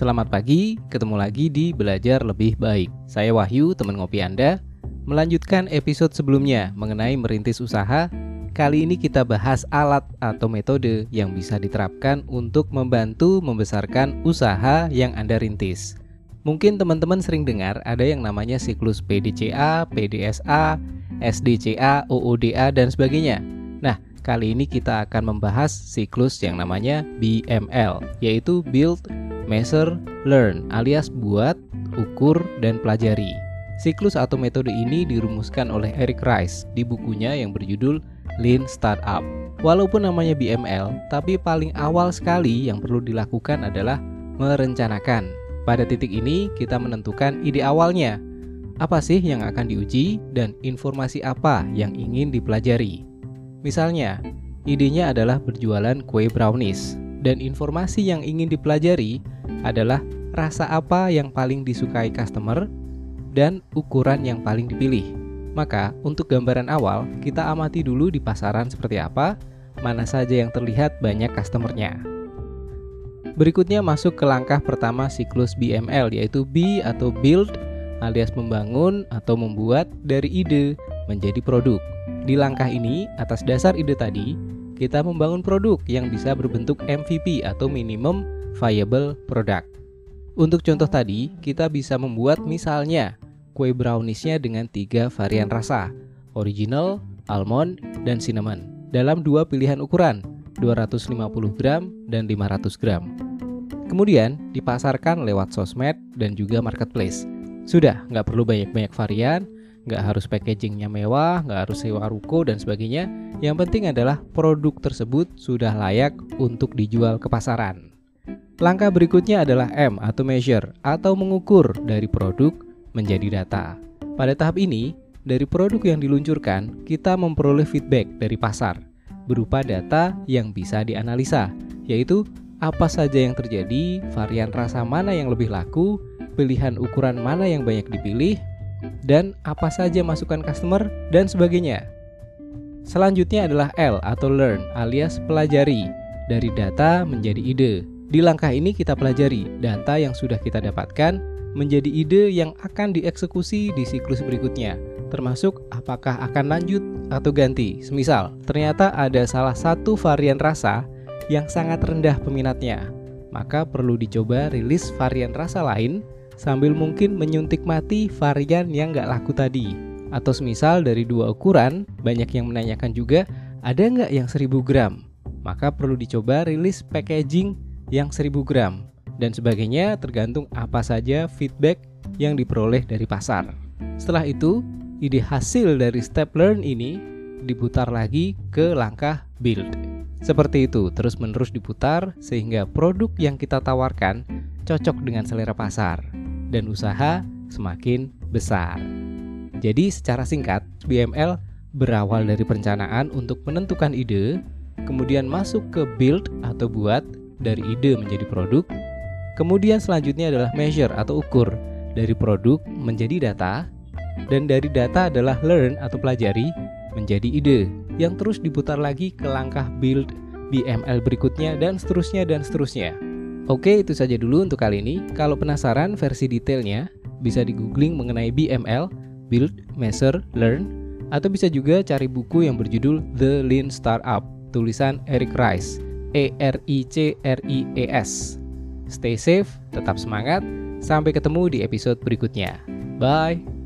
Selamat pagi, ketemu lagi di Belajar Lebih Baik. Saya Wahyu, teman ngopi Anda. Melanjutkan episode sebelumnya mengenai merintis usaha, kali ini kita bahas alat atau metode yang bisa diterapkan untuk membantu membesarkan usaha yang Anda rintis. Mungkin teman-teman sering dengar ada yang namanya siklus PDCA, PDSA, SDCA, OODA, dan sebagainya. Nah, kali ini kita akan membahas siklus yang namanya BML, yaitu Build, Measure, Learn alias buat, ukur, dan pelajari. Siklus atau metode ini dirumuskan oleh Eric Rice di bukunya yang berjudul Lean Startup. Walaupun namanya BML, tapi paling awal sekali yang perlu dilakukan adalah merencanakan. Pada titik ini, kita menentukan ide awalnya. Apa sih yang akan diuji dan informasi apa yang ingin dipelajari? Misalnya, idenya adalah berjualan kue brownies dan informasi yang ingin dipelajari adalah rasa apa yang paling disukai customer dan ukuran yang paling dipilih. Maka, untuk gambaran awal, kita amati dulu di pasaran seperti apa, mana saja yang terlihat banyak customernya. Berikutnya masuk ke langkah pertama siklus BML yaitu B atau build alias membangun atau membuat dari ide menjadi produk. Di langkah ini, atas dasar ide tadi, kita membangun produk yang bisa berbentuk MVP atau minimum viable product. Untuk contoh tadi, kita bisa membuat misalnya kue browniesnya dengan tiga varian rasa, original, almond, dan cinnamon, dalam dua pilihan ukuran, 250 gram dan 500 gram. Kemudian dipasarkan lewat sosmed dan juga marketplace. Sudah, nggak perlu banyak-banyak varian, nggak harus packagingnya mewah, nggak harus sewa ruko dan sebagainya. Yang penting adalah produk tersebut sudah layak untuk dijual ke pasaran. Langkah berikutnya adalah M atau measure atau mengukur dari produk menjadi data. Pada tahap ini, dari produk yang diluncurkan, kita memperoleh feedback dari pasar berupa data yang bisa dianalisa, yaitu apa saja yang terjadi, varian rasa mana yang lebih laku, pilihan ukuran mana yang banyak dipilih, dan apa saja masukan customer, dan sebagainya. Selanjutnya adalah L atau learn alias pelajari dari data menjadi ide. Di langkah ini kita pelajari data yang sudah kita dapatkan menjadi ide yang akan dieksekusi di siklus berikutnya, termasuk apakah akan lanjut atau ganti. Semisal, ternyata ada salah satu varian rasa yang sangat rendah peminatnya, maka perlu dicoba rilis varian rasa lain sambil mungkin menyuntik mati varian yang nggak laku tadi. Atau semisal dari dua ukuran, banyak yang menanyakan juga, ada nggak yang 1000 gram? Maka perlu dicoba rilis packaging yang 1000 gram. Dan sebagainya tergantung apa saja feedback yang diperoleh dari pasar. Setelah itu, ide hasil dari step learn ini diputar lagi ke langkah build. Seperti itu, terus-menerus diputar sehingga produk yang kita tawarkan cocok dengan selera pasar dan usaha semakin besar. Jadi secara singkat, BML berawal dari perencanaan untuk menentukan ide, kemudian masuk ke build atau buat dari ide menjadi produk, kemudian selanjutnya adalah measure atau ukur dari produk menjadi data, dan dari data adalah learn atau pelajari menjadi ide yang terus diputar lagi ke langkah build BML berikutnya dan seterusnya dan seterusnya. Oke, itu saja dulu untuk kali ini. Kalau penasaran versi detailnya, bisa di googling mengenai BML, Build, Measure, Learn, atau bisa juga cari buku yang berjudul The Lean Startup, tulisan Eric Rice, E R I C R I E S. Stay safe, tetap semangat. Sampai ketemu di episode berikutnya. Bye.